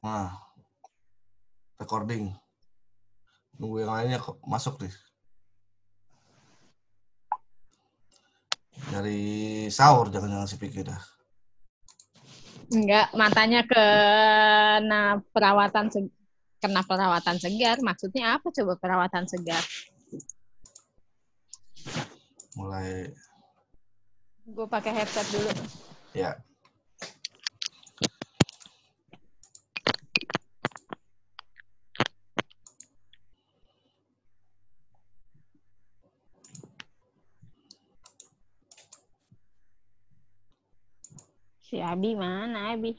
Nah, recording. Nunggu yang lainnya masuk nih. Dari sahur jangan-jangan si pikir dah. Enggak, matanya kena perawatan kena perawatan segar. Maksudnya apa coba perawatan segar? Mulai Gue pakai headset dulu. ya Si Abi mana Abi?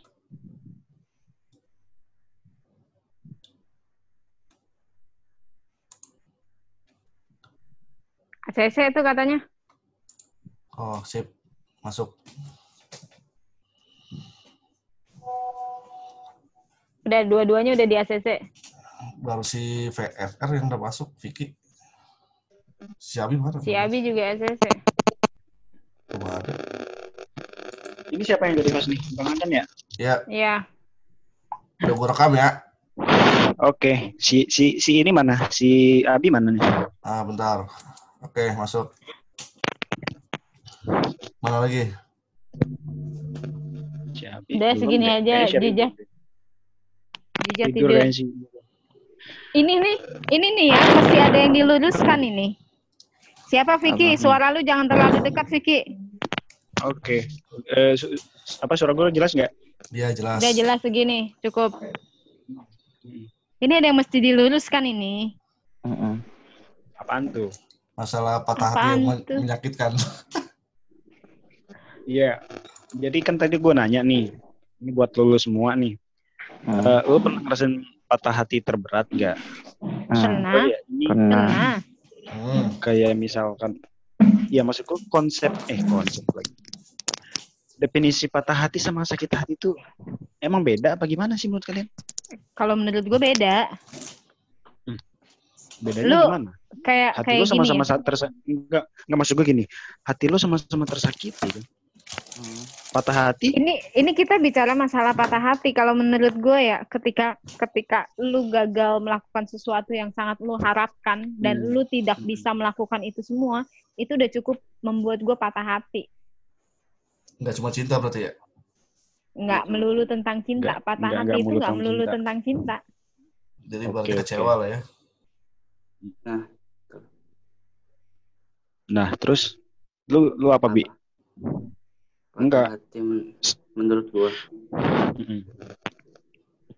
ACC itu katanya. oh sip masuk. Udah dua-duanya udah di ACC. Baru si VFR yang udah masuk, Vicky. Si Abi mana? Si Abi juga ACC. Belum ada. Ini siapa yang jadi host nih? Bang Andan ya? Ya, Iya. udah gue rekam ya. Oke, si si si ini mana? Si Abi mana nih? Ah, bentar. Oke, masuk. Mana lagi? Si Abi. Udah, segini deh. aja, Jija. Jija Tidur. Ini nih, ini nih ya, mesti ada yang diluruskan ini. Siapa Vicky? Suara lu jangan terlalu dekat Vicky. Oke. Eh, su- apa suara gue jelas nggak? Dia jelas. Udah jelas segini, cukup. Ini ada yang mesti diluruskan ini. Apaan tuh? Masalah patah hati yang Apaan men- tuh? menyakitkan. Iya. Jadi kan tadi gue nanya nih, ini buat lu semua nih. Eh, lu pernah ngerasain patah hati terberat gak? Pernah, Oh, iya, ini pernah. Hmm. kayak misalkan, ya maksudku konsep, eh konsep lagi. Definisi patah hati sama sakit hati tuh emang beda apa gimana sih menurut kalian? Kalau menurut gue beda. Bedanya Lu- gimana? Kayak Hati kayak lu sama-sama ya. sa- tersa- enggak enggak maksud gue gini. Hati lu sama-sama tersakiti kan? Patah hati Ini ini kita bicara masalah patah hati. Kalau menurut gue ya, ketika ketika lu gagal melakukan sesuatu yang sangat lu harapkan dan Hmm. lu tidak Hmm. bisa melakukan itu semua, itu udah cukup membuat gue patah hati. Nggak cuma cinta berarti ya? Nggak melulu tentang cinta. Nggak- patah nggak- hati nggak itu melulu nggak tentang melulu cinta. tentang cinta. Jadi Oke, berarti kecewa lah ya. Nah, terus lu lu apa, Bi? Patah Enggak. hati men- menurut gua Mm-mm.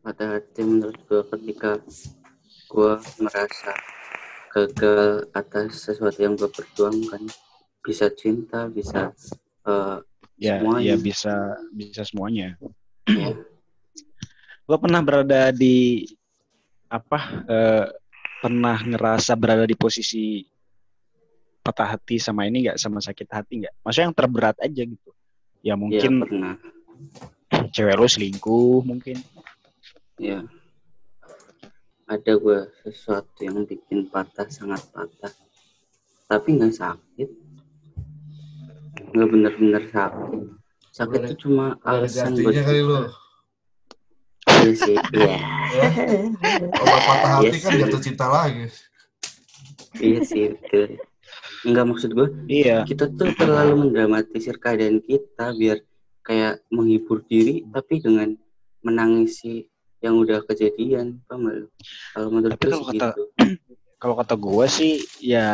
patah hati menurut gua ketika gua merasa gagal atas sesuatu yang gua perjuangkan bisa cinta bisa eh, Ya, Semuanya. ya bisa bisa semuanya. ya, Lo pernah berada di apa? eh, pernah ngerasa berada di posisi patah hati sama ini nggak sama sakit hati nggak? Maksudnya yang terberat aja gitu. Ya ya mungkin pernah cewek lo selingkuh mungkin. ya ada gua sesuatu yang bikin patah sangat patah tapi nggak sakit nggak benar-benar sakit sakit itu cuma alasan gantinya kali lu. Iya sih iya Ya. Obat patah hati Yes. kan jatuh cinta lagi. iya sih betul Enggak maksud gue Iya. kita tuh terlalu mendramatisir keadaan kita biar kayak menghibur diri tapi dengan menangisi yang udah kejadian paham lu? kalau menurut Tapi gue kalau kata- gitu Kalau kata gue sih ya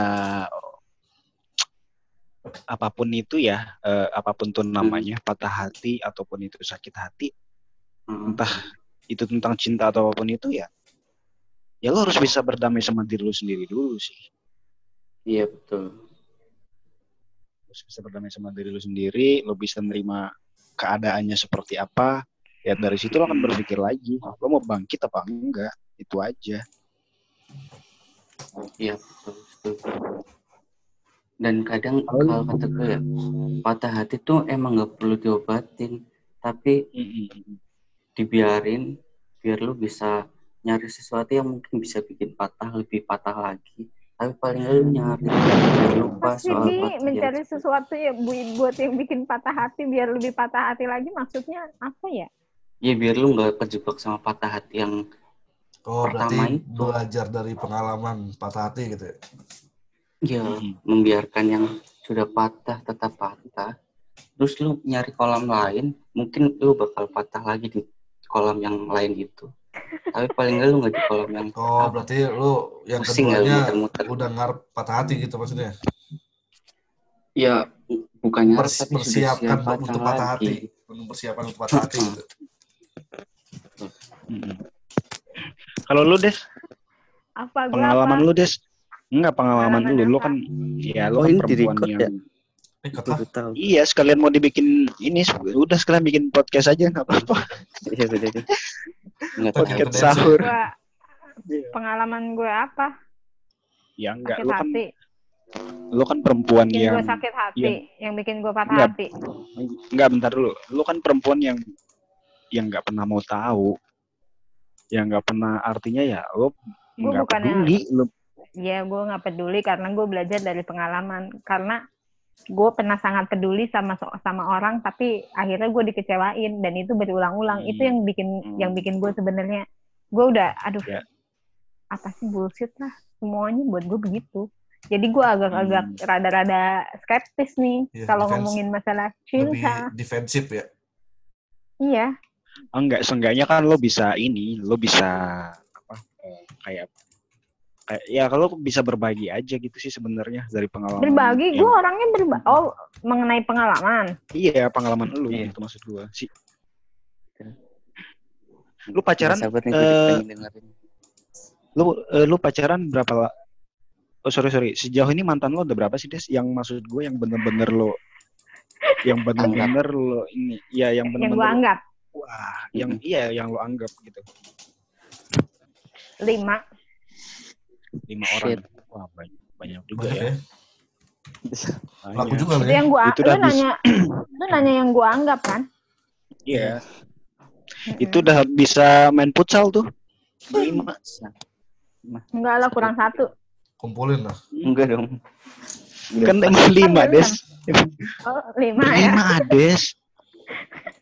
apa pun itu ya, eh, apa pun tuh namanya patah hati ataupun itu sakit hati, Hmm. entah itu tentang cinta atau apa pun itu ya, ya lo harus bisa berdamai sama diri lu sendiri dulu sih. iya betul Harus bisa berdamai sama diri lu sendiri, lo bisa nerima keadaannya seperti apa, ya dari situ lo akan berpikir lagi, lo mau bangkit apa enggak, itu aja. iya dan kadang kalau kata gue ya patah hati tuh emang nggak perlu diobatin tapi dibiarin biar lu bisa nyari sesuatu yang mungkin bisa bikin patah lebih patah lagi. Tapi paling lu nyari lupa Pasti soal patah mencari sesuatu ya bu- buat yang bikin patah hati biar lebih patah hati lagi maksudnya apa ya? Ya biar lu nggak kejebak sama patah hati yang Oh, berarti Pertama itu. belajar dari pengalaman patah hati gitu ya. ya Hmm. membiarkan yang sudah patah tetap patah terus lu nyari kolam lain mungkin lu bakal patah lagi di kolam yang lain itu tapi paling nggak lu nggak di kolam yang Oh, berarti lu yang Pusing ya, keduanya muter-muter. udah ngarep patah hati gitu maksudnya. ya bukannya Pers- persiapkan siap untuk patah hati. lagi. Mempersiapkan untuk patah hati gitu. Mm-mm. Kalau lu Des, Apa pengalaman apa? lu Des? Enggak pengalaman Pengalaman lu, lu kan ya lu Oh, kan perempuan yang ya? Eh, tahu. Iya, sekalian mau dibikin ini udah sekalian bikin podcast aja nggak apa-apa. Iya. Podcast Podcast sahur. Gua, pengalaman gue apa? Ya enggak, Sakit lu kan hati. lu kan perempuan Bikin yang gue sakit hati. yang- Yang bikin gue patah Enggak. hati. enggak bentar dulu. Lu kan perempuan yang yang nggak pernah mau tahu. Yang nggak pernah artinya ya Gua nggak peduli lu Ya gue nggak peduli karena gue belajar dari pengalaman. Karena gue pernah sangat peduli sama sama orang tapi akhirnya gue dikecewain dan itu berulang-ulang Hmm. itu yang bikin Hmm. yang bikin gue sebenarnya gue udah aduh Ya. apa sih bullshit lah semuanya buat gue begitu jadi gue agak-agak Hmm. rada-rada skeptis nih Iya, kalau ngomongin masalah lebih cinta defensif ya. iya enggak seenggaknya kan lo bisa ini lo bisa apa eh, kayak kayak ya kalau bisa berbagi aja gitu sih sebenarnya dari pengalaman berbagi? gue orangnya berbagi oh mengenai pengalaman? Iya pengalaman lu Iya. itu maksud gua sih lu pacaran nih, eh, gue pengen dengerin. lu lu pacaran berapa la- oh sorry sorry sejauh ini mantan lo udah berapa sih des? Yang maksud gue yang bener-bener lo yang bener-bener lo ini ya yang yang gue bener-bener anggap wah yang iya yang lo anggap gitu. Lima. Lima Shit. orang wah banyak banyak juga Banyak ya. ya. Laku Banyak. juga itu ya. yang gue Itu lu nanya lu nanya yang gue anggap kan? Iya. Mm-mm. itu udah bisa main futsal tuh. Lima. Enggak lah kurang satu. Kumpulin lah. enggak dong. Kan emang lima barusan. des. Oh lima ya. Lima des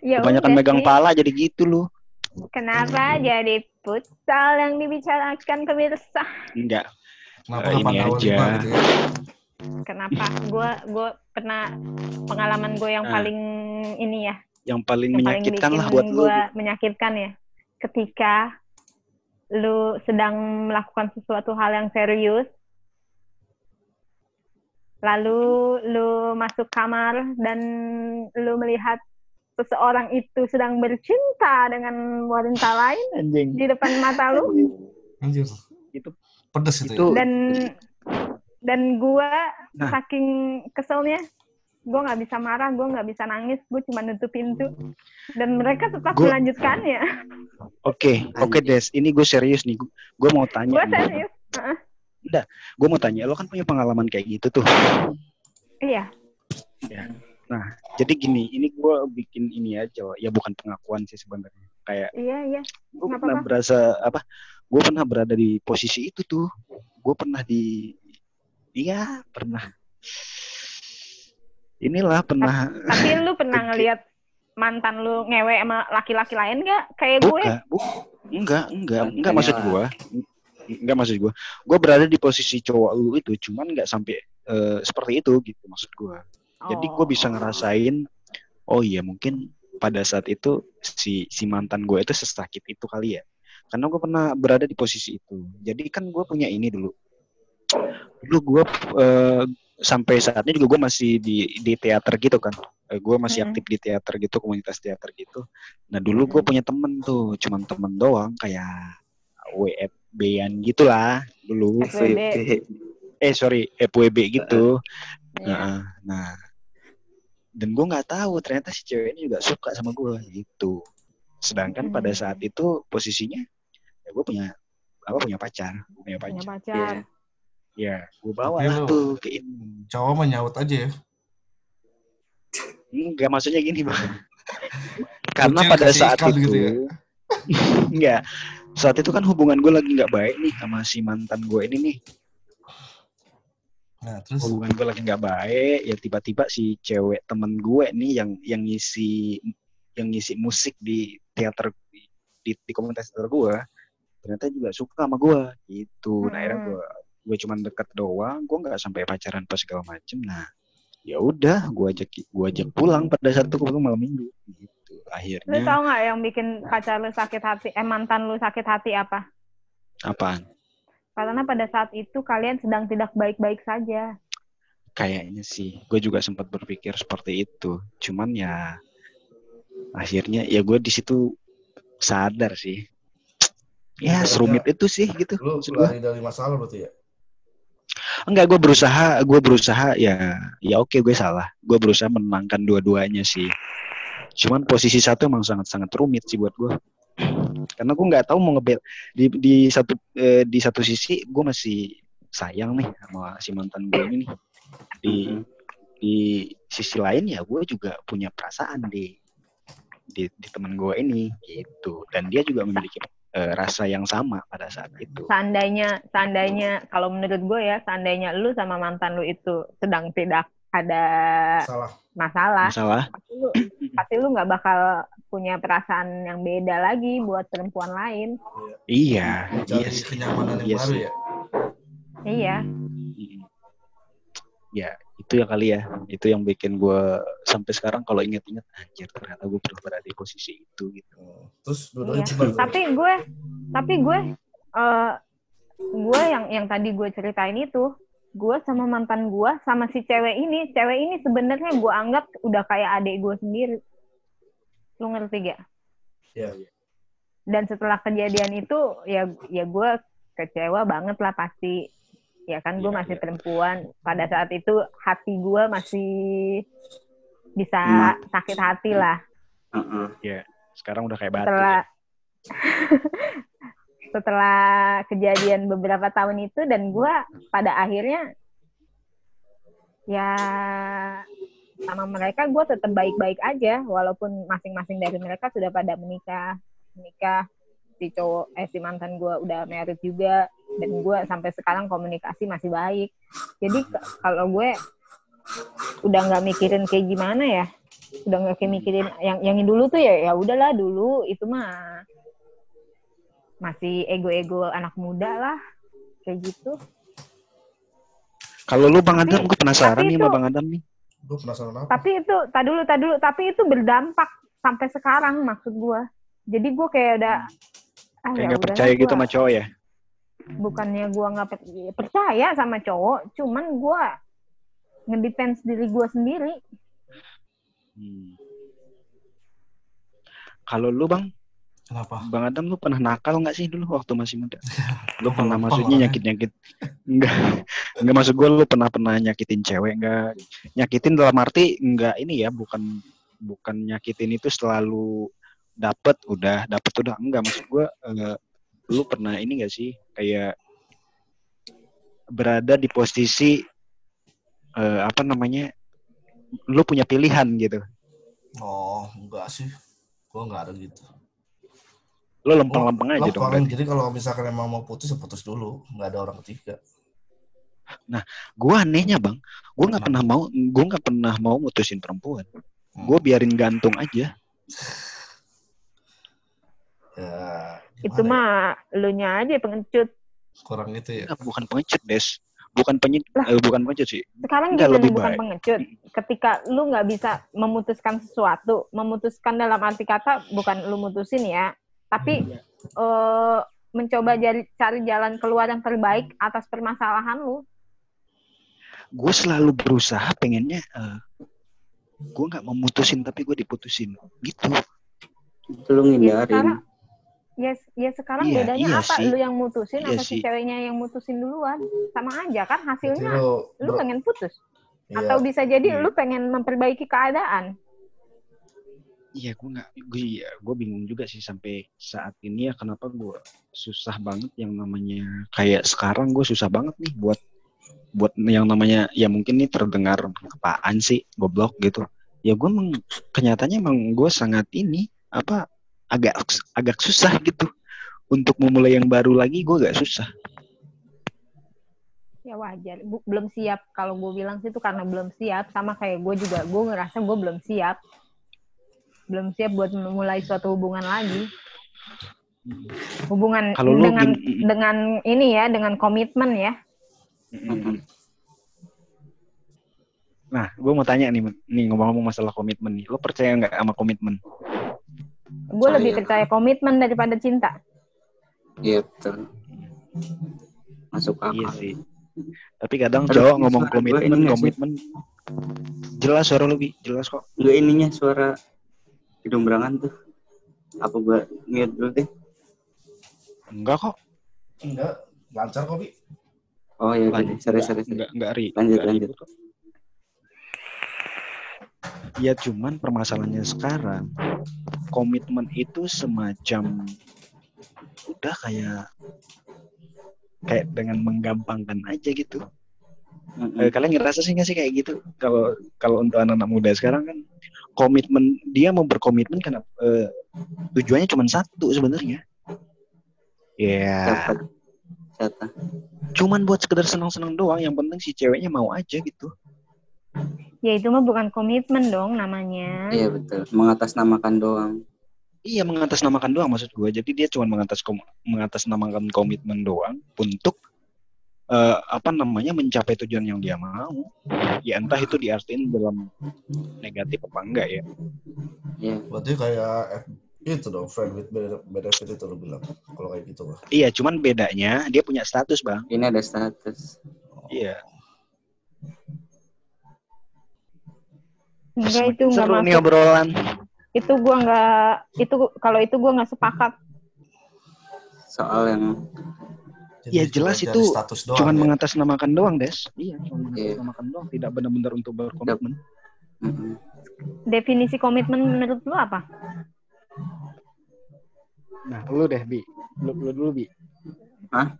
ya kebanyakan udah megang sih. pala jadi gitu lu kenapa jadi futsal yang dibicarakan pemirsa enggak Kenapa nggak ini aja. gitu ya? kenapa gue gue pernah pengalaman gue yang Ah. paling ini ya yang paling yang paling menyakitkan bikin lah buat lu gue menyakitkan ya ketika lu sedang melakukan sesuatu hal yang serius lalu lu masuk kamar dan lu melihat seseorang itu sedang bercinta dengan wanita lain anjing di depan mata lu Anjir. Itu- pedes itu, itu ya. dan dan gue Nah. saking keselnya gue nggak bisa marah gue nggak bisa nangis gue cuma nutup pintu dan mereka tetap Gua- melanjutkannya Oke, oke Des, ini gue serius nih. Gue mau tanya. gue nih. serius Gue mau tanya, lo kan punya pengalaman kayak gitu tuh. iya Jadi gini, ini gue bikin ini aja, ya bukan pengakuan sih sebenarnya. Kayak iya iya gue Nggak pernah berasa apa? Gue pernah berada di posisi itu tuh. Gue pernah di, iya pernah. Inilah pernah. tapi lu pernah ngelihat mantan lu ngewe sama laki-laki lain gak kayak gue Bukan, bu, enggak, enggak, enggak maksud gue. Enggak maksud gue. Gue berada di posisi cowok lu itu, cuman enggak sampai eh, seperti itu gitu maksud gue. Jadi gue bisa Oh. ngerasain, oh iya mungkin pada saat itu si si mantan gue itu sesakit itu kali ya. Karena gue pernah berada di posisi itu. Jadi kan gue punya ini dulu. Dulu gue eh, sampai saat ini juga gue masih di di teater gitu kan. Eh, gue masih Mm-mm. aktif di teater gitu, komunitas teater gitu. Nah dulu gue punya temen tuh, cuman temen doang kayak WFB-an gitulah dulu. FWB. Eh sorry, FWB gitu. Iya. Nah, nah, dan gue nggak tahu ternyata si cewek ini juga suka sama gue gitu. Sedangkan pada Hmm. saat itu posisinya ya gue punya apa punya pacar, punya punya pacar. pacar Ya, gue bawa Tapi lah tuh ke ini. Cowok menyaut aja ya. Enggak maksudnya gini bang. Karena Kucing pada saat ikan itu, gitu ya? enggak. Saat itu kan hubungan gue lagi nggak baik nih sama si mantan gue ini nih. Nah, terus? Hubungan gue lagi nggak baik ya tiba-tiba si cewek temen gue nih yang yang ngisi yang ngisi musik di teater di, di, di komunitas teater gue ternyata juga suka sama gue gitu. Nah akhirnya gue gue cuman deket doang gue nggak sampai pacaran pas segala macem. Nah ya udah gue ajak gue ajak pulang pada saat itu kebetulan malam minggu gitu. Lu akhirnya tau nggak yang bikin pacar lu sakit hati, eh mantan lu sakit hati apa? apaan Karena pada saat itu kalian sedang tidak baik-baik saja. kayaknya sih gue juga sempat berpikir seperti itu. Cuman ya akhirnya ya gue di situ sadar sih. Ya serumit itu sih gitu. Lu lari dari masalah berarti ya? enggak gue berusaha gue berusaha ya ya oke gue salah. Gue berusaha menenangkan dua-duanya sih. Cuman posisi satu emang sangat-sangat rumit sih buat gue karena gue nggak tahu mau ngebel di di satu eh, di satu sisi gue masih sayang nih sama si mantan gue ini nih. Di di sisi lain ya gue juga punya perasaan di di, di teman gue ini gitu. Dan dia juga memiliki eh, rasa yang sama pada saat itu. Seandainya, seandainya kalau menurut gue ya, seandainya lu sama mantan lu itu sedang tidak ada Salah. masalah, masalah. pasti lu pasti lu nggak bakal punya perasaan yang beda lagi buat perempuan lain. iya Cari iya sih. kenyamanan yang Iya baru sih. ya? Iya. Mm-mm. Ya, itu ya kali ya. Itu yang bikin gue sampai sekarang kalau inget-inget anjir ternyata gue pernah berada di posisi itu gitu. Hmm. Terus Iya. Tapi gue, tapi gue, eh gue yang yang tadi gue ceritain itu, gue sama mantan gue sama si cewek ini, cewek ini sebenarnya gue anggap udah kayak adik gue sendiri. Lu ngerti gak? Iya. Dan setelah kejadian itu, ya ya gue kecewa banget lah pasti. Ya kan gue Iya, masih iya. perempuan. Pada saat itu hati gue masih bisa Hmm. sakit hati lah. Heeh. Sekarang udah kayak batu. setelah ya. setelah kejadian beberapa tahun itu dan gue pada akhirnya ya sama mereka gue tetap baik-baik aja walaupun masing-masing dari mereka sudah pada menikah. Menikah si cowok eh si mantan gue udah married juga dan gue sampai sekarang komunikasi masih baik. Jadi kalau gue udah nggak mikirin kayak gimana ya udah nggak kayak mikirin yang yang dulu tuh ya ya udahlah dulu itu mah masih ego-ego anak muda lah kayak gitu. Kalau lu Bang Adam, gue penasaran tapi nih itu- sama Bang Adam nih. Gue penasaran apa? tapi itu tak dulu tak dulu tapi itu berdampak sampai sekarang maksud gue jadi gue kayak udah ah, Kayak ya udahlah percaya gitu gua- sama cowok ya? bukannya gue ya percaya sama cowok cuman gue ngedefense diri gue sendiri Hmm. Kalau lu Bang, Kenapa? Bang Adam lu pernah nakal nggak sih dulu waktu masih muda? Lu Gua pernah maksudnya nyakit-nyakit? Enggak. Enggak maksud gue lu pernah pernah nyakitin cewek enggak? Nyakitin dalam arti enggak ini ya, bukan bukan nyakitin itu selalu dapet udah dapet udah enggak maksud gue eh, lu pernah ini enggak sih kayak berada di posisi eh, apa namanya lu punya pilihan gitu Oh, enggak sih. Gue enggak ada gitu. lu lempeng-lempeng aja dong Lempeng. berarti. Jadi kalau misalkan emang mau putus, ya putus dulu. Enggak ada orang ketiga. Gue anehnya bang. Gue nggak pernah mau gue nggak pernah mau mutusin perempuan. Hmm. gue biarin gantung aja. Ya, itu gimana mah lu nya aja pengecut. Ya? kurang itu ya. Enggak, bukan pengecut des. Bukan penyit Lah. eh, bukan pengecut sih. Sekarang gimana lebih bukan baik. pengecut. Ketika lu nggak bisa memutuskan sesuatu memutuskan dalam arti kata bukan lu mutusin ya tapi eh, mencoba jari, cari jalan keluar yang terbaik atas permasalahan lu gue selalu berusaha pengennya eh, gue nggak mau mutusin tapi gue diputusin gitu Itu lu ya sekarang ngindarin. ya, ya sekarang Iya, bedanya iya apa sih. lu yang mutusin Iya atau si sih. ceweknya yang mutusin duluan sama aja kan hasilnya lu, lu pengen putus iya, atau bisa jadi Iya. lu pengen memperbaiki keadaan iya gue nggak gue ya gue bingung juga sih sampai saat ini ya kenapa gue susah banget yang namanya kayak sekarang gue susah banget nih buat buat yang namanya ya mungkin nih terdengar apaan sih goblok gitu. Ya gue emang kenyataannya emang gue sangat ini apa agak agak susah gitu. Untuk memulai yang baru lagi gue agak susah. Ya wajar. Bu- belum siap. Kalau gue bilang sih itu karena belum siap. Sama kayak gue juga gue ngerasa gue belum siap. Belum siap buat memulai suatu hubungan lagi. Hubungan Kalau dengan gim- dengan ini ya, dengan komitmen ya. Nah, gue mau tanya nih, nih ngomong-ngomong masalah komitmen nih. Lo percaya nggak sama komitmen? Gue lebih percaya komitmen daripada cinta. Iya betul. Masuk akal. Iya sih. Tapi kadang Aduh, cowok ngomong gue komitmen, komitmen. Jelas suara lu, Bi. Jelas kok. Enggak ininya suara hidung berangan tuh. Apa gua mute dulu deh? Enggak kok. Enggak, lancar kok, Bi. Oh iya, Lanjut. jadi sorry sorry sorry. Enggak, enggak, Ri. Lanjut, Enggak lanjut. ribut. Ya cuman permasalahannya sekarang komitmen itu semacam udah kayak kayak dengan menggampangkan aja gitu. Mm-mm. Eh, kalian ngerasa sih nggak sih kayak gitu? Kalau kalau untuk anak-anak muda sekarang kan komitmen dia mau berkomitmen karena eh, tujuannya cuma satu sebenarnya. Ya, Siapa? Siapa? cuman buat sekedar senang-senang doang. Yang penting si ceweknya mau aja gitu. Ya itu mah bukan komitmen dong namanya. Iya betul. Mengatasnamakan doang. Iya mengatasnamakan doang maksud gue. Jadi dia cuma mengatas kom- mengatasnamakan komitmen doang untuk eh, apa namanya mencapai tujuan yang dia mau. Ya entah itu diartiin dalam negatif apa enggak ya. Iya. Berarti kayak F- itu dong, friend with bene- benefit itu lo bilang. Kalau kayak gitu mah. Iya, cuman bedanya dia punya status bang. Ini ada status. Iya. Enggak itu enggak Seru nih masuk. obrolan. Itu gua enggak itu kalau itu gua nggak sepakat. Soal yang Jadi Ya, jelas itu status doang, Cuman ya. mengatasnamakan doang, Des. Iya, cuma Iya. mengatasnamakan doang, tidak benar-benar untuk berkomitmen. Mm-mm. Definisi komitmen menurut lu apa? Nah, lu deh, Bi. Lu, lu dulu, Bi. Hah?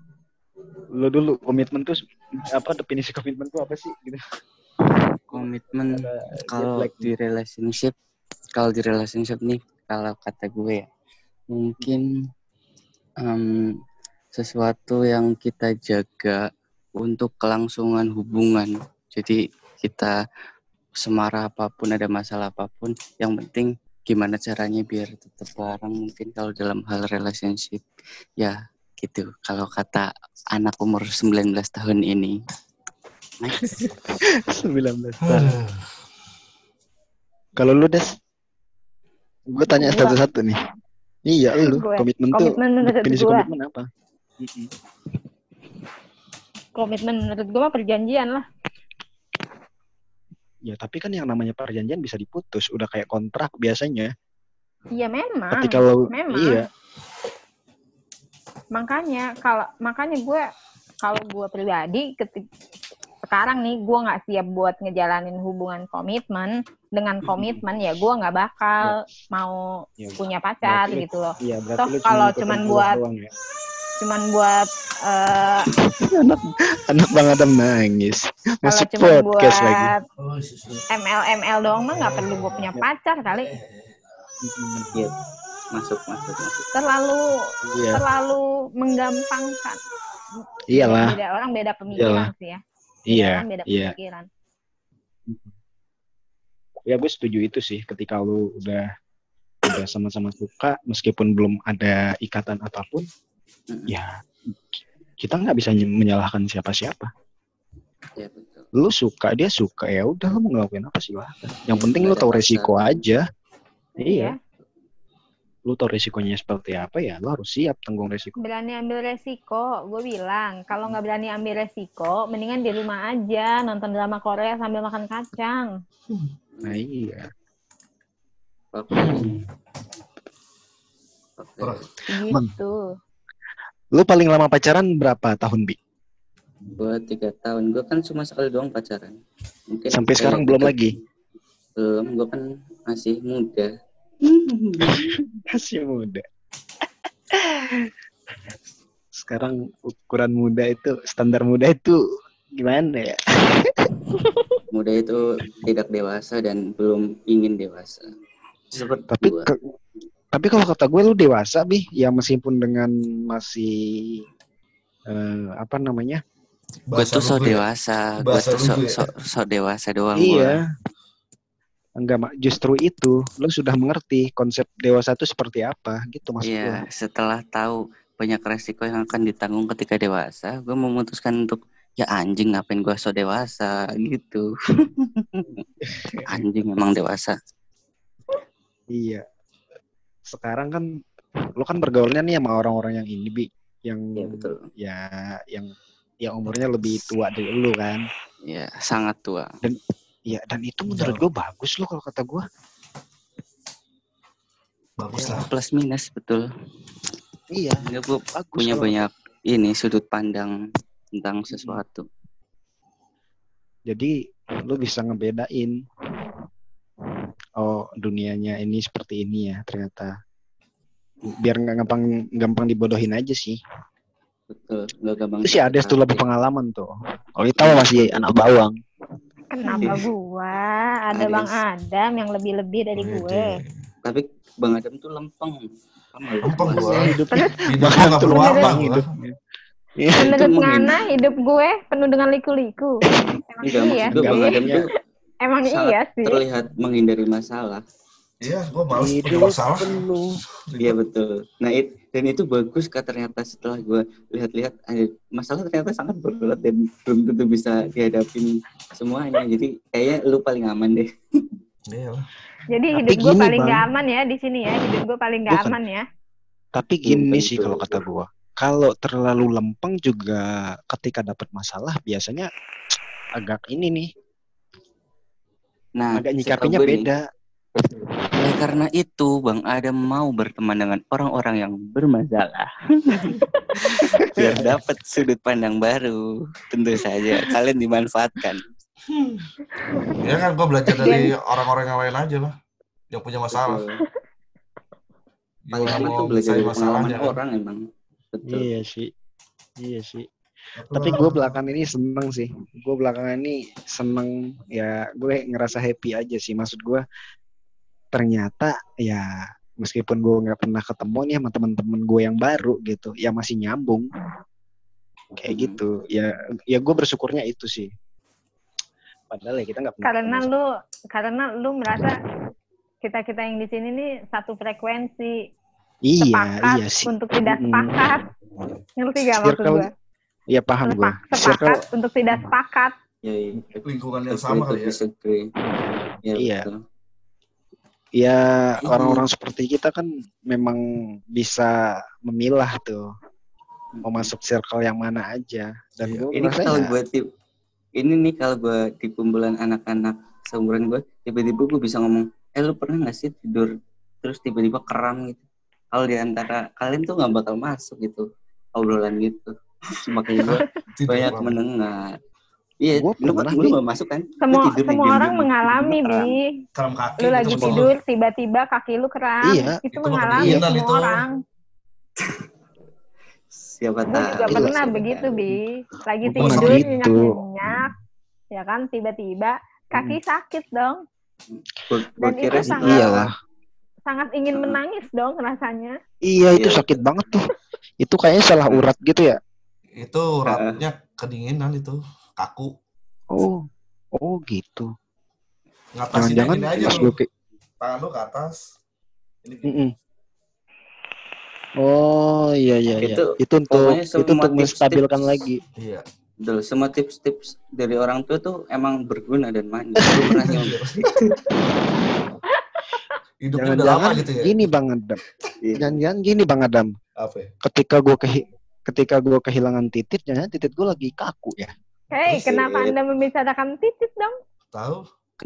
Lu dulu komitmen tuh apa definisi komitmen tuh apa sih gitu. komitmen kalau lag. di relationship kalau di relationship nih kalau kata gue ya mungkin em, sesuatu yang kita jaga untuk kelangsungan hubungan jadi kita semarah apa pun ada masalah apa pun yang penting gimana caranya biar tetap bareng mungkin kalau dalam hal relationship ya gitu kalau kata anak umur 19 tahun ini Next. 19 tahun. Kalau lu, Des? Gue tanya satu-satu nih. Iya, lu Gue. komitmen tuh Komitmen menurut definisi gua. komitmen apa? Komitmen menurut gua mah perjanjian lah. Ya, tapi kan yang namanya perjanjian bisa diputus, udah kayak kontrak biasanya. Iya memang. Ketika lo memang. iya, Makanya kalau makanya gue kalau gue pribadi ketik sekarang nih gue nggak siap buat ngejalanin hubungan komitmen dengan komitmen ya gue nggak bakal mau ya, punya pacar Berarti- gitu loh iya Toh kalau cuman buat- doang ya. Cuman buat eh, anak anak bang Adam nangis. cuman podcast buat lagi. Oh, iya, iya. ML ML doang mah nggak perlu gue punya pacar kali. Iya, masuk masuk masuk terlalu Iya, terlalu menggampangkan iyalah. beda orang beda pemikiran sih ya Beda Iya, orang beda iya. pemikiran Ya gue setuju itu sih. Ketika lu udah udah sama-sama suka, meskipun belum ada ikatan apa pun. Ya kita nggak bisa ny- menyalahkan siapa-siapa. Iya, betul Lu suka, dia suka ya udah lu mau ngelakuin apa sih Yang penting lu tahu resiko aja. Iya. Iya. Lu tahu resikonya seperti apa ya, lu harus siap tanggung resiko. berani ambil resiko gue bilang kalau nggak berani ambil resiko mendingan di rumah aja nonton drama Korea sambil makan kacang Nah iya. oke Ora. gitu Lu paling lama pacaran berapa tahun, Bi? gue tiga tahun gue kan cuma sekali doang pacaran mungkin Sampai sekarang belum lagi? belum gue kan masih muda Masih muda. Sekarang ukuran muda itu, standar muda itu gimana ya? muda itu tidak dewasa dan belum ingin dewasa seperti Tapi ke- tapi kalau kata gue lu dewasa, Bi. Ya meskipun dengan masih eh, apa namanya? gue Bahasa tuh so lu gue ya. dewasa gue tuh lu so, gue ya. so, so dewasa doang gua. iya. Enggak, Mak. Justru itu lo sudah mengerti konsep dewasa itu seperti apa gitu maksud Iya, gua. setelah tahu banyak resiko yang akan ditanggung ketika dewasa, gue memutuskan untuk ya anjing ngapain gue so dewasa gitu. anjing emang dewasa. Iya. Sekarang kan lo kan bergaulnya nih sama orang-orang yang ini, Bi, yang Iya betul. ya yang yang umurnya lebih tua dari lu kan. Ya sangat tua. Iya, dan itu menurut gue bagus loh kalau kata gue. Bagus Ya, lah. plus minus betul. Iya, Dia gue bagus. punya kalau- banyak ini sudut pandang tentang sesuatu. Jadi lu bisa ngebedain. Oh, dunianya ini seperti ini ya ternyata. Biar nggak gampang gampang dibodohin aja sih. Betul. Gak gampang. Itu sih Ades tuh lebih pengalaman tuh. Kalau kita masih anak bawang. Kenapa gua? Ada Aris. Bang Adam yang lebih-lebih dari gue. Wede. Tapi Bang Adam tuh lempeng. Lempeng gua. Hidupnya Hidup nggak perlu apa hidupnya. Iya. Menurut. Ngana, hidup gue penuh dengan liku-liku. Emang Enggak, iya gue Bang sih. Adam tuh Emang sangat iya sih. terlihat menghindari masalah. Iya, gua males punya Hidup masalah. Iya betul. Nah it, dan itu bagus kak ternyata setelah gue lihat-lihat ada masalah ternyata sangat berat dan belum tentu bisa dihadapin semuanya. Jadi kayaknya lu paling aman deh. Iya. Jadi Tapi hidup gue paling Bang. gak aman ya di sini ya. Hidup gue paling gak Bukan. aman ya. Tapi gini Belum sih kalau kata gua. Kalau terlalu lempeng juga ketika dapat masalah biasanya agak ini nih, Nah agak nyikapinya gue beda. oleh karena itu Bang Adam mau berteman dengan orang-orang yang bermasalah. Biar dapat sudut pandang baru. Tentu saja kalian dimanfaatkan. Ya kan gua belajar dari orang-orang yang lain aja lah. Yang punya masalah. Paling mau tuh belajar dari masalahnya kan. orang emang. Betul. Iya sih. Iya sih. Tapi gue belakangan ini seneng sih. Gue belakangan ini seneng ya gue ngerasa happy aja sih. Maksud gue ternyata ya meskipun gue nggak pernah ketemu nih sama teman-teman gue yang baru gitu, ya masih nyambung kayak Hmm. gitu. Ya ya gue bersyukurnya itu sih. Padahal ya kita nggak pernah. Karena lu karena lu merasa kita-kita yang di sini nih satu frekuensi. iya sepakat iya sih. untuk tidak sepakat. Ngerti gak maksud gue? Iya paham gue. Sepak- Sepakat untuk tidak sepakat. Ya, iya. lingkungan yang sama kali ya. Ya, Iya. betul. Ya Ini- orang-orang seperti kita kan memang bisa memilah tuh mau masuk circle yang mana aja. Dan Iya. gue ini kalau ya, gue tip ini nih kalau gue di kumpulan anak-anak seumuran gue tiba-tiba gue bisa ngomong eh lu pernah gak sih tidur terus tiba-tiba keram gitu kalau di antara kalian tuh nggak bakal masuk gitu obrolan gitu makanya gue banyak mendengar iya Gua lu, pernah, lu gak masuk kan Semua tidur nih, semua diam-diam orang nih, mengalami. Bi. Keram kaki Lu gitu lagi semua. tidur, tiba-tiba kaki lu kram. Iya, itu itu mengalami kedinginan semua itu. orang. siapa Gue tahu juga Iya, pernah siapa begitu. Bi. Lagi pernah tidur, gitu. nyenyak-nyenyak. Ya kan, tiba-tiba kaki sakit dong. Dan itu setelah sangat- iyalah. Sangat ingin Hmm. menangis dong rasanya. Iya itu Iya. sakit banget tuh. Itu kayaknya salah urat gitu ya. Itu ratnya kedinginan itu. Kaku. Oh, oh gitu. Ngatasinnya Jangan-jangan gini aja pas lu. ke- Tangan lu ke atas. Ini Mm-mm. Oh iya iya iya. Itu Itu, untuk itu untuk menstabilkan lagi. Iya. Betul, semua tips-tips dari orang tua tuh emang berguna dan manis. Pernah. Hidupnya udah lama Jangan-jangan gitu ya. gini Bang Adam. Iya. Jangan-jangan gini Bang Adam. Apa ya? Ketika gue kehi ketika gue kehilangan titit, jangan titit gue lagi kaku ya. Hei, kenapa Anda membicarakan titik dong? Tahu?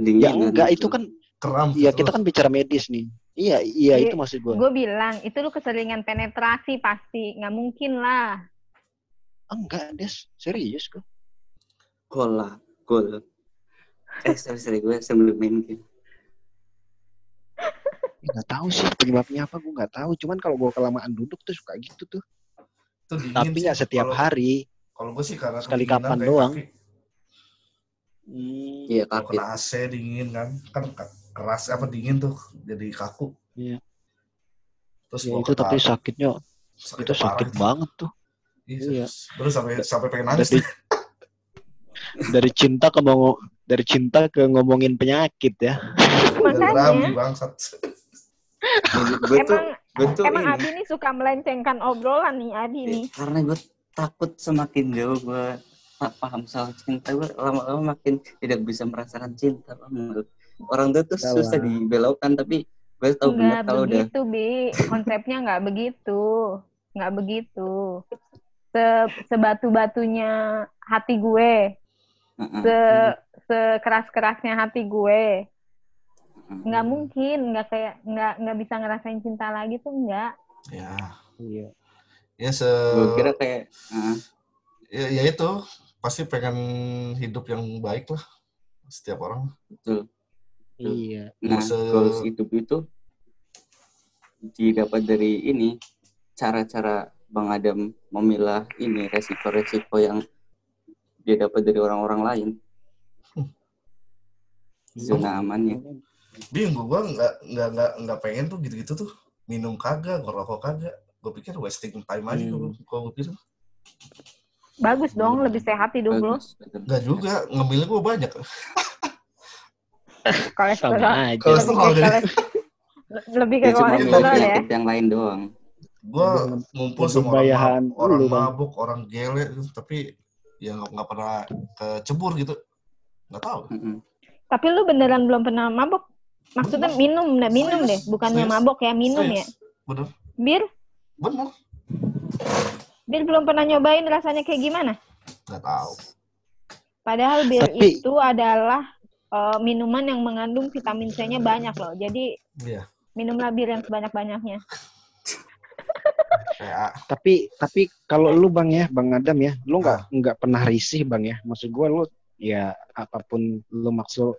Ya enggak itu kan Keram. Iya kita kan bicara medis nih. Iya iya Iya. itu maksud gue. Gue bilang, itu lu keseringan penetrasi pasti. Nggak mungkin lah. Enggak des serius gue. gol lah, gol. Eh, sorry, sorry, gue sebelum main game. Nggak tahu sih penyebabnya apa gue nggak tahu. Cuman kalau gue kelamaan duduk tuh suka gitu tuh. Itu dingin Tapi sih. nggak setiap Kalau- hari. Kalau gue sih karena Sekali kapan kayak doang. Hmm. Iya, Kalau kaki. kena AC dingin kan. Kan ke- keras apa dingin tuh. Jadi kaku. Iya. Terus Ya, itu tapi sakitnya sakitnya itu parah sakit itu. banget tuh. Iya. Iya. Terus sampai sampai pengen nangis. Dari dari cinta ke mau dari cinta ke ngomongin penyakit ya. Makanya Rabi bangsat. gue tuh emang gue tuh emang ini Abi nih suka melencengkan obrolan nih Abi nih. karena gue takut semakin jauh gue tak paham soal cinta gue lama-lama makin tidak bisa merasakan cinta orang tua tuh Salah. susah dibelokkan tapi gue tahu benar Nggak kalau udah begitu, Bi. Konsepnya nggak begitu. Nggak begitu. Se sebatu-batunya hati gue, Heeh. se sekeras-kerasnya hati gue. Nggak mungkin, nggak kayak nggak nggak bisa ngerasain cinta lagi tuh nggak. Ya, Iya. ya se gue kira kayak heeh. ya, ya itu pasti pengen hidup yang baik lah setiap orang. betul Iya. nah Se- goals hidup itu didapat dari ini cara-cara Bang Adam memilah ini resiko-resiko yang dia dapat dari orang-orang lain zona amannya Bingung gua nggak nggak nggak nggak pengen tuh gitu-gitu tuh minum kagak, ngerokok kagak. Gue pikir wasting time aja Hmm. kalau gue pikir. Bagus dong, lebih sehat hidup lo. Nggak juga, ngemilnya gue banyak. Kolesterol. Sama aja. Kalau- Lebih ke Kolesterol, koles- lebih ke cuma kolesterol ya. yang lain doang Gue ngumpul sama orang, mab- orang mabuk, orang gele, tapi ya nggak pernah kecebur gitu. Nggak tahu. Heeh. Tapi lu beneran belum pernah mabok? Maksudnya minum, deh, minum deh, Serius, bukannya serius, mabok ya, minum ya. Serius. Bener, Bir, bener. bir belum pernah nyobain rasanya kayak gimana? Nggak tahu. Padahal bir Tapi- itu adalah eh, minuman yang mengandung vitamin C-nya banyak loh. Jadi Iya. minumlah bir yang sebanyak-banyaknya. Kayak Tapi tapi kalau lu bang ya, bang Adam ya, lu nggak nggak pernah risih bang ya. Maksud gua lu ya apa pun lu maksud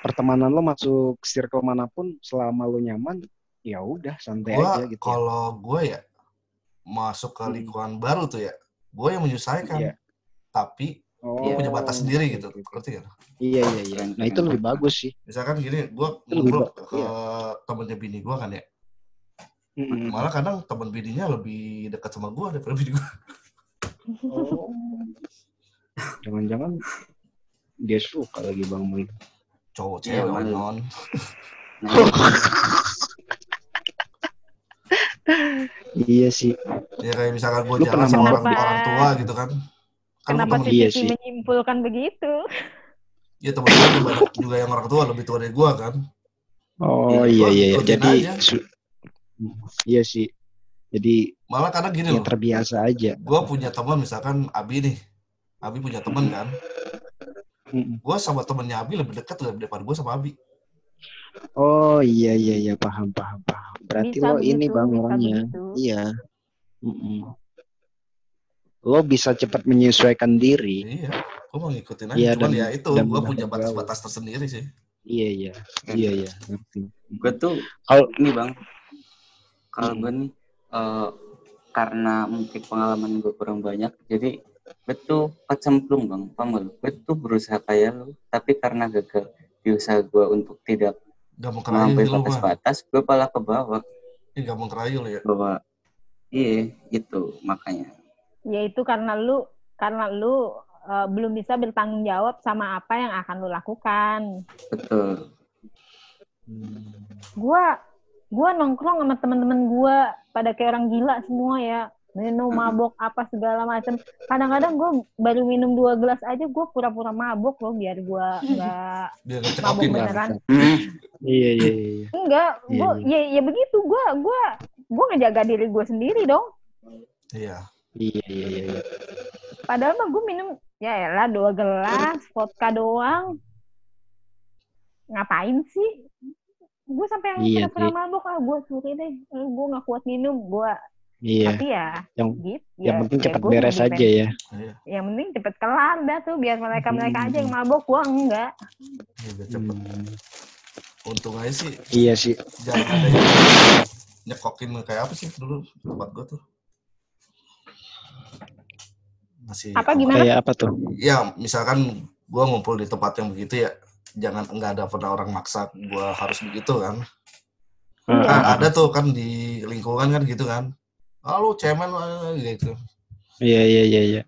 pertemanan lu masuk circle mana pun selama lu nyaman, ya udah santai gua aja gitu. ya. kalau gue ya masuk ke Hmm. lingkungan baru tuh ya, gue yang menyelesaikan. Iya. Tapi Oh, gue punya batas sendiri gitu. oke. Ngerti kan? Iya iya iya. Nah itu lebih bagus sih. Misalkan gini, gue ngobrol ke temennya bini gue kan ya. Mm-mm. Malah kadang temen bininya lebih dekat sama gue daripada bini gue. Oh. Jangan-jangan dia suka lagi bang Mui. Cowok Iya, cewek malu. non. Iya sih. Ya kayak misalkan gue jalan sama orang, orang tua gitu kan. Kan Kenapa temen, Iya sih. menyimpulkan begitu? ya temen gue juga, banyak juga yang orang tua lebih tua dari gue kan. Oh Iya, iya gua iya. iya. ikutin Jadi iya sih. Jadi Malah kadang gini ya loh, terbiasa aja. gue punya teman misalkan Abi nih. Abi punya teman kan. Gue sama temennya Abi lebih dekat daripada gue sama Abi. Oh iya iya iya paham paham paham. Berarti Bisa lo ini begitu, bang bisa orangnya. begitu. Iya. Mm-mm. Lo bisa cepat menyesuaikan diri. Iya, gue mau ngikutin aja. Iya, Cuman dan- ya itu, dan gue punya batas-batas tersendiri sih. Iya iya iya iya. Ngerti. gue tuh Kalau ini bang kalau Hmm. gue nih eh, karena mungkin pengalaman gue kurang banyak jadi gue tuh kecemplung bang. Gue tuh berusaha kayak lu. Tapi karena gagal di usaha gue untuk tidak Gak mau kerayu batas-batas gue malah ke bawah. Ih, gak mau kerayu ya. bahwa iya itu makanya. Ya itu karena lu karena lu eh, belum bisa bertanggung jawab sama apa yang akan lu lakukan. betul. Gua gua nongkrong sama teman-teman gua. Pada kayak orang gila semua ya. Minum, mabok, apa segala macam. Kadang-kadang gue baru minum dua gelas aja, gue pura-pura mabok loh, biar gue nggak mabok lah. beneran. iya iya iya. iya. Enggak, Iya, gue ya, ya begitu. Gue gua gua ngejaga diri gue sendiri dong. Iya. Iya iya iya. iya. Padahal mah gue minum ya elah dua gelas vodka doang. Ngapain sih? Gue sampai yang Iya pura-pura sih. mabok ah, gue suruh deh. Gue nggak kuat minum, gue. Iya. Tapi ya, Yang- gitu. Yang ya, penting ya cepat gua beres aja pengen- ya. Iya. Yang penting cepet kelar dah tuh, biar mereka mereka aja yang Hmm. mabok, gue enggak. Iya, biar cepet. Hmm. Untung aja sih, Iya sih. jangan ada yang nyekokin kayak apa sih dulu tempat gue tuh. Masih Apa gimana? Kayak apa tuh? Ya, misalkan gue ngumpul di tempat yang begitu ya, jangan enggak ada pernah orang maksa gue harus begitu kan. Iya. Kan ada tuh kan di lingkungan kan gitu kan. Ah lu cemen ah, gitu. Iya iya iya iya.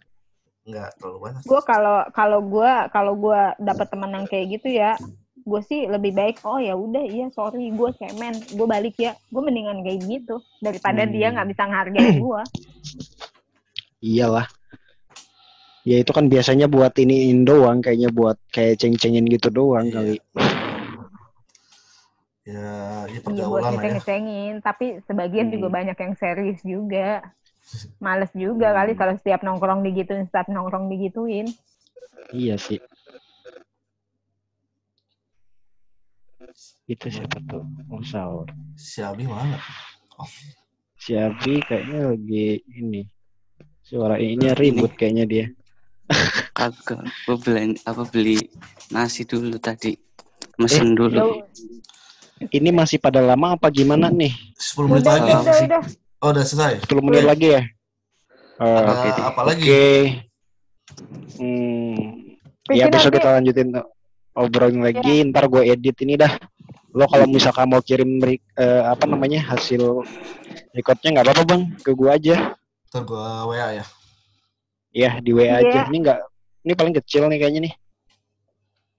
nggak terlalu banyak. gue kalau kalau gue kalau gue dapet teman yang kayak gitu ya gue sih lebih baik oh ya udah iya sorry gue cemen gue balik ya gue mendingan kayak gitu daripada Hmm. dia nggak bisa ngehargain gue Iyalah. Ya itu kan biasanya buat iniin doang, kayaknya buat kayak ceng-cengin gitu doang Iya. kali. Ya, ya iya buat pergaulan lah ya. tapi sebagian Hmm. juga banyak yang serius juga males juga kali Hmm. kalau setiap nongkrong digituin setiap nongkrong digituin Iya sih. Itu siapa tuh? Oh, sahur. Si Abi mana? Si Abi kayaknya lagi ini. Suara ini ribut kayaknya dia. Kagak, gue beli apa beli nasi dulu tadi, mesen dulu. Udah, Ini masih pada lama apa gimana nih? 10 menit udah, lagi. udah, sih. udah. Oh, udah selesai. 10 menit lagi ya? Eh, Ada Oke. apa lagi? Oke. Hmm. Vicky Ya besok nanti- kita lanjutin obrolin lagi. Ntar gue edit ini dah. Lo kalau misalkan mau kirim eh, apa namanya hasil recordnya nggak apa-apa bang, ke gue aja. Ntar gua WA ya. Ya di WA Iya. aja. Ini nggak, ini paling kecil nih kayaknya nih.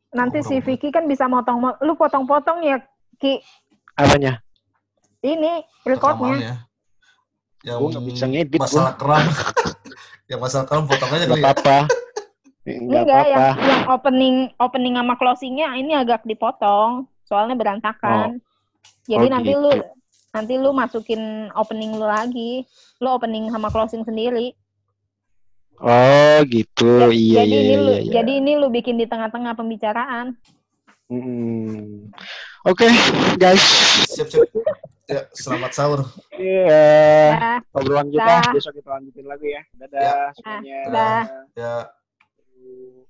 nanti si Nongkrong. Vicky kan bisa motong lu potong-potong ya Ki Apanya? ini recordnya. Yang Gue bisa ngedit gue. masalah keram. yang masalah keram potong aja Nggak kali ya. apa-apa. ini Nggak enggak apa-apa. yang yang opening opening sama closingnya ini agak dipotong soalnya berantakan jadi Oh, nanti gitu. lu nanti lu masukin opening lu lagi lu opening sama closing sendiri Oh gitu. Ja- iya jadi iya ini iya. lu iya. jadi ini lu bikin di tengah-tengah pembicaraan Mm. Oke, guys. Siap, siap. Ya, selamat sahur. Iya. ya Obrolan kita besok kita lanjutin lagi ya. Dadah semuanya. Dah. Ya. Dadah.